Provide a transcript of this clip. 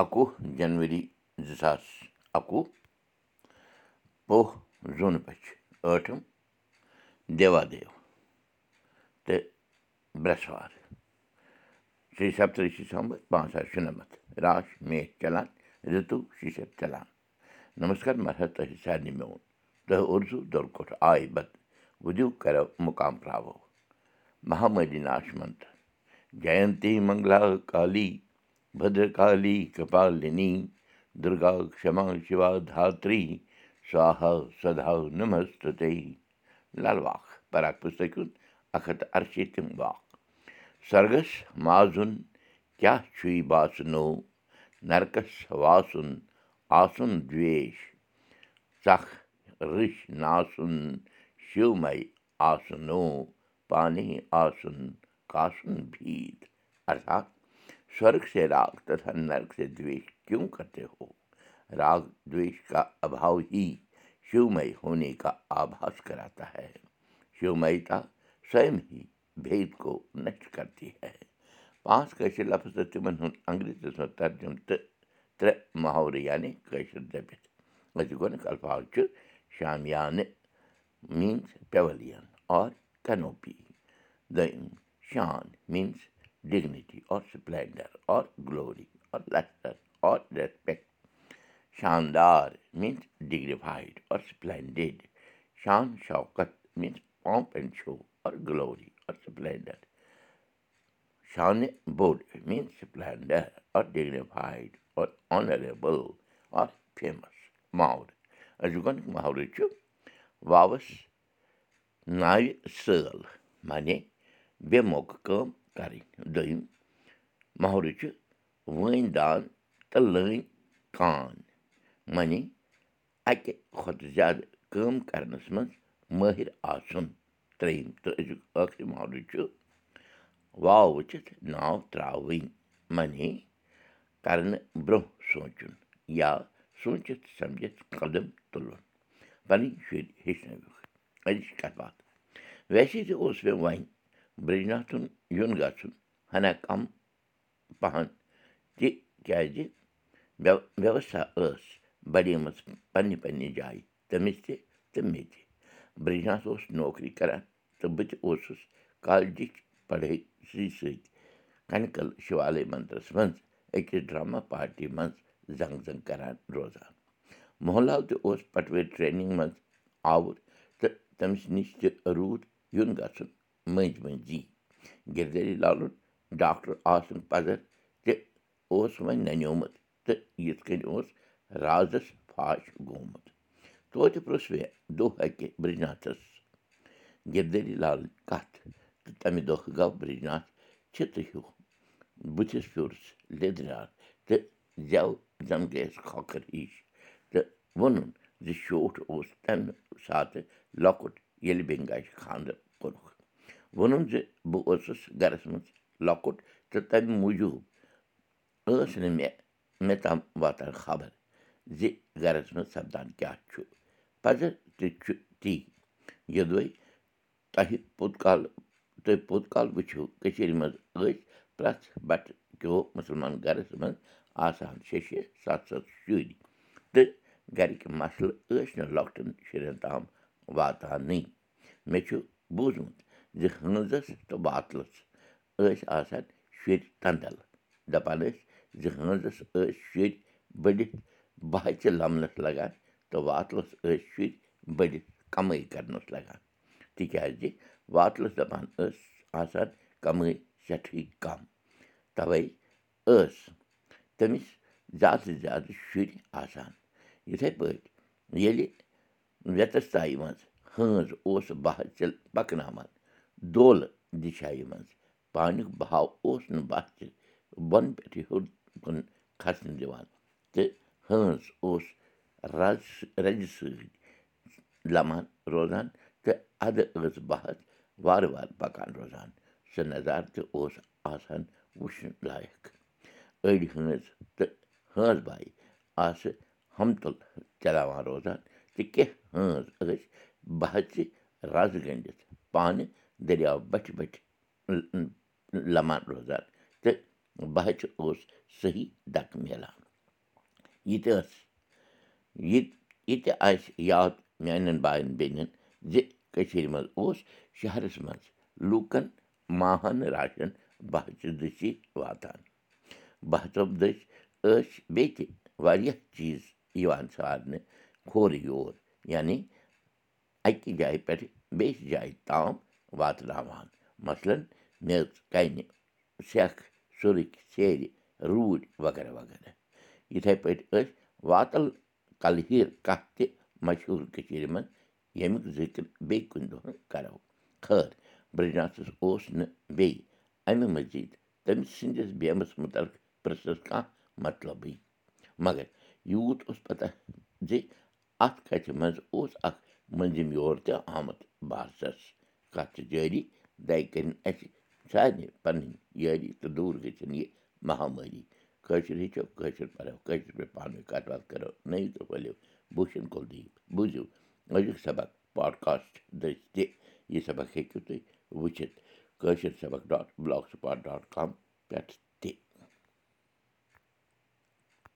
اَکوُہ جنؤری زٕ ساس اَکوُہ پوہ زوٗنہٕ بَچہِ ٲٹھِم دیوادیو تہٕ برٛٮ۪سوار شرٛی سپترشی ڈِسمبر پانٛژھ ساس شُنَمَتھ راش میش چلان رِتوٗ شیٖشت چلان نمسکار مرحت تۄہہِ سارنٕے میون تۄہہِ اُرزوٗ دۄرکوٹھ آے بت وُدِو کَرو مُقام پرٛاوو مہاملی ناش منت جینتی منگلا کالی بدرکالی کپالِنی دُرگا کما دھاتری سوہا سدا نمستے لل واکھ اکھ سرگس مازُن کیٛاہ چھُے باسنو نرکس واسُن آسُن دویش ژکھ رٕش ناسُن شِومے آسنو پانے آسُن کاسُن بھیٖت ارتھات سرگ سے راگ تتھا نرک سے دویش کیوں کرتے ہو راگ دویش کا ابھاؤ ہی شیومے ہونے کا آباس کراتا ہے شیومتا سوم ہی بھید کو نشٹ کرتی ہے پانٛژھ کٲشِر لفظ تہٕ تِمن ہُنٛد انگریٖزیس منٛز ترجُم تہٕ ترٛےٚ محورٕ یعنی کٲشِر دٔپِتھ أزیُک گۄڈنیُک الفاظ چھُ شان ڈِگنِٹی سپلینڈر شان شوکت میٖنٕز پامپ اینڈ شو اور گلوری اور سپلینڈر شانہِ بوٚڑ میٖنٕز سپلینڈر اور ڈِگنِفایڈ اور آنریبٕل اور فیمس دوٚیِم محورٕ چھُ وٲنۍ دان تہٕ لٲنۍ کان معنی اَکہِ کھۄتہٕ زیادٕ کٲم کَرنَس منٛز مٲہِر آسُن ترٛیٚیِم تہٕ أزیُک ٲخری محولہٕ چھُ واو وٕچھِتھ ناو ترٛاوٕنۍ معنی کَرنہٕ برٛونٛہہ سونٛچُن یا سوٗنٛچِتھ سَمجِتھ قدم تُلُن پَنٕنۍ شُرۍ ہیٚچھنٲوِکھ أزِچ کَتھ باتھ ویسے تہِ اوس مےٚ وۄنۍ برٛجناتھُن یُن گژھُن ہنا کَم پَہَن تِکیٛازِ وٮ۪وستھا ٲس بَڑیمٕژ پنٛنہِ پنٛنہِ جایہِ تٔمِس تہِ تہٕ مےٚ تہِ برٛجناتھ اوس نوکری کَران تہٕ بہٕ تہِ اوسُس کالجِچ پَڑٲے سۭتۍ سۭتۍ کَنکَل شِوالے مَندرَس منٛز أکِس ڈرٛاما پارٹی منٛز زنٛگ زنٛگ کَران روزان موہن تہِ اوس پَٹوٲرۍ ٹرٛینِنٛگ منٛز آوُر تہٕ تٔمِس نِش تہِ روٗد یُن گژھُن مٔنٛزۍ مٔنٛزی گِردری لالُن ڈاکٹر آسُن پَزر تہِ اوس وۄنۍ نَنیومُت تہٕ یِتھ کٔنۍ اوس رازَس فاش گوٚمُت توتہِ پرٛژھ مےٚ دۄہ اَکہِ برٛجناتھَس گِردری لالٕنۍ کَتھ تہٕ تَمہِ دۄہ گوٚو برٛجناتھ چھِتہٕ ہیوٗ بٕتھِس پھیوٗرُس لیٚدریٛار تہٕ زٮ۪و زَن گٔیَس کھۄکھر ہِش تہٕ ووٚنُن زِ شوٹھ اوس تَمہِ ساتہٕ لۄکُٹ ییٚلہِ بٮ۪نگاجہِ خانٛدر کوٚرُکھ ووٚنُن زِ بہٕ اوسُس گَرَس منٛز لۄکُٹ تہٕ تَمہِ موٗجوٗب ٲس نہٕ مےٚ مےٚ تام واتان خبر زِ گَرَس منٛز سَپدان کیٛاہ چھُ پَزر تہِ چھُ تی یوٚدوے تۄہہِ پوٚت کالہٕ تُہۍ پوٚت کال وٕچھِو کٔشیٖرِ منٛز ٲسۍ پرٛٮ۪تھ بَٹہٕ کیو مُسلمان گَرَس منٛز آسان شےٚ شےٚ سَتھ سَتھ شُرۍ تہٕ گَرِکۍ مَسلہٕ ٲسۍ نہٕ لۄکٹٮ۪ن شُرٮ۪ن تام واتانٕے مےٚ چھُ بوٗزمُت زِ ہٲنزَس تہٕ واتلَس ٲسۍ آسان شُرۍ تنٛدَل دَپان ٲسۍ زِ ہٲنزَس ٲسۍ شُرۍ بٔڑِتھ بَہچہِ لَمنَس لَگان تہٕ واتلَس ٲسۍ شُرۍ بٔڑِتھ کَمٲے کَرنَس لَگان تِکیٛازِ واتلَس دَپان ٲس آسان کَمٲے سٮ۪ٹھٕے کَم تَوَے ٲس تٔمِس زیادٕ زیادٕ شُرۍ آسان یِتھَے پٲٹھۍ ییٚلہِ وٮ۪تَس تایہِ منٛز ہٲنز اوس بَہچہِ پَکناوان دولہٕ دِشایہِ منٛز۔ پانیُک بہاو اوس نہٕ بَہچہِ بۄنہٕ پٮ۪ٹھٕ ہیوٚر کُن کھَسنہٕ دِوان تہٕ ہٲنز اوس رَز رَزِ سۭتۍ لَمان روزان تہٕ اَدٕ ٲس بَہَس وارٕ وارٕ پَکان روزان۔ سُہ نظارٕ تہِ اوس آسان وٕچھُن لایق۔ أڑۍ ہٲنز تہٕ ہٲنز باے آسہٕ ہمتُل چلاوان روزان تہٕ کینٛہہ ہٲنز ٲسۍ بَہچہِ رَز گٔنٛڈِتھ۔ پانہٕ دٔریاو بَٹھِ بَٹھِ لَمان روزان تہٕ بَہچہِ اوس صحیح ڈَکہٕ میلان یہِ تہِ ٲس یہِ تہِ آسہِ یاد میٛانٮ۪ن بایَن بیٚنٮ۪ن زِ کٔشیٖرِ منٛز اوس شہرَس منٛز لوٗکَن ماہَن راشَن بَہچہِ دٔسی واتان بَہژو دٔسۍ ٲسۍ بیٚیہِ تہِ واریاہ چیٖز یِوان سارنہٕ کھورٕ یور یعنی اَکہِ جایہِ پٮ۪ٹھ بیٚیِس جایہِ تام واتناوان مثلاً میٚژ کَنہِ سٮ۪کھ سُرٕکۍ سیرِ روٗدۍ وغیرہ وغیرہ یِتھَے پٲٹھۍ ٲسۍ واتَل کَلہٕ ہیٖر کَتھ تہِ مشہوٗر کٔشیٖرِ منٛز ییٚمیُک ذِکِر بیٚیہِ کُنہِ دۄہ کَرو خٲر برٛجاسَس اوس نہٕ بیٚیہِ اَمہِ مٔزیٖد تٔمۍ سٕنٛدِس بیمَس مُتعلق پِرٛژھَس کانٛہہ مطلبٕے مگر یوٗت اوس پَتہ زِ اَتھ کَتھِ منٛز اوس اَکھ مٔنٛزِم یور تہِ آمُت بارسَس کَتھ چھِ جٲری دَے کٔرِنۍ اَسہِ سارنٕے پَنٕنۍ یٲری تہٕ دوٗر گٔژھِنۍ یہِ مہامٲری کٲشُر ہیٚچھو کٲشُر پَرو کٲشِر پٲٹھۍ پانہٕ ؤنۍ کَتھ باتھ کَرو نٔیِو تہٕ ؤلِو بوٗشَن کُلدیٖپ بوٗزِو أزیُک سبق پاڈکاسٹ دٔسۍ تہِ یہِ سبق ہیٚکِو تُہۍ وٕچھِتھ کٲشِر سبق dot blogspot dot com پٮ۪ٹھ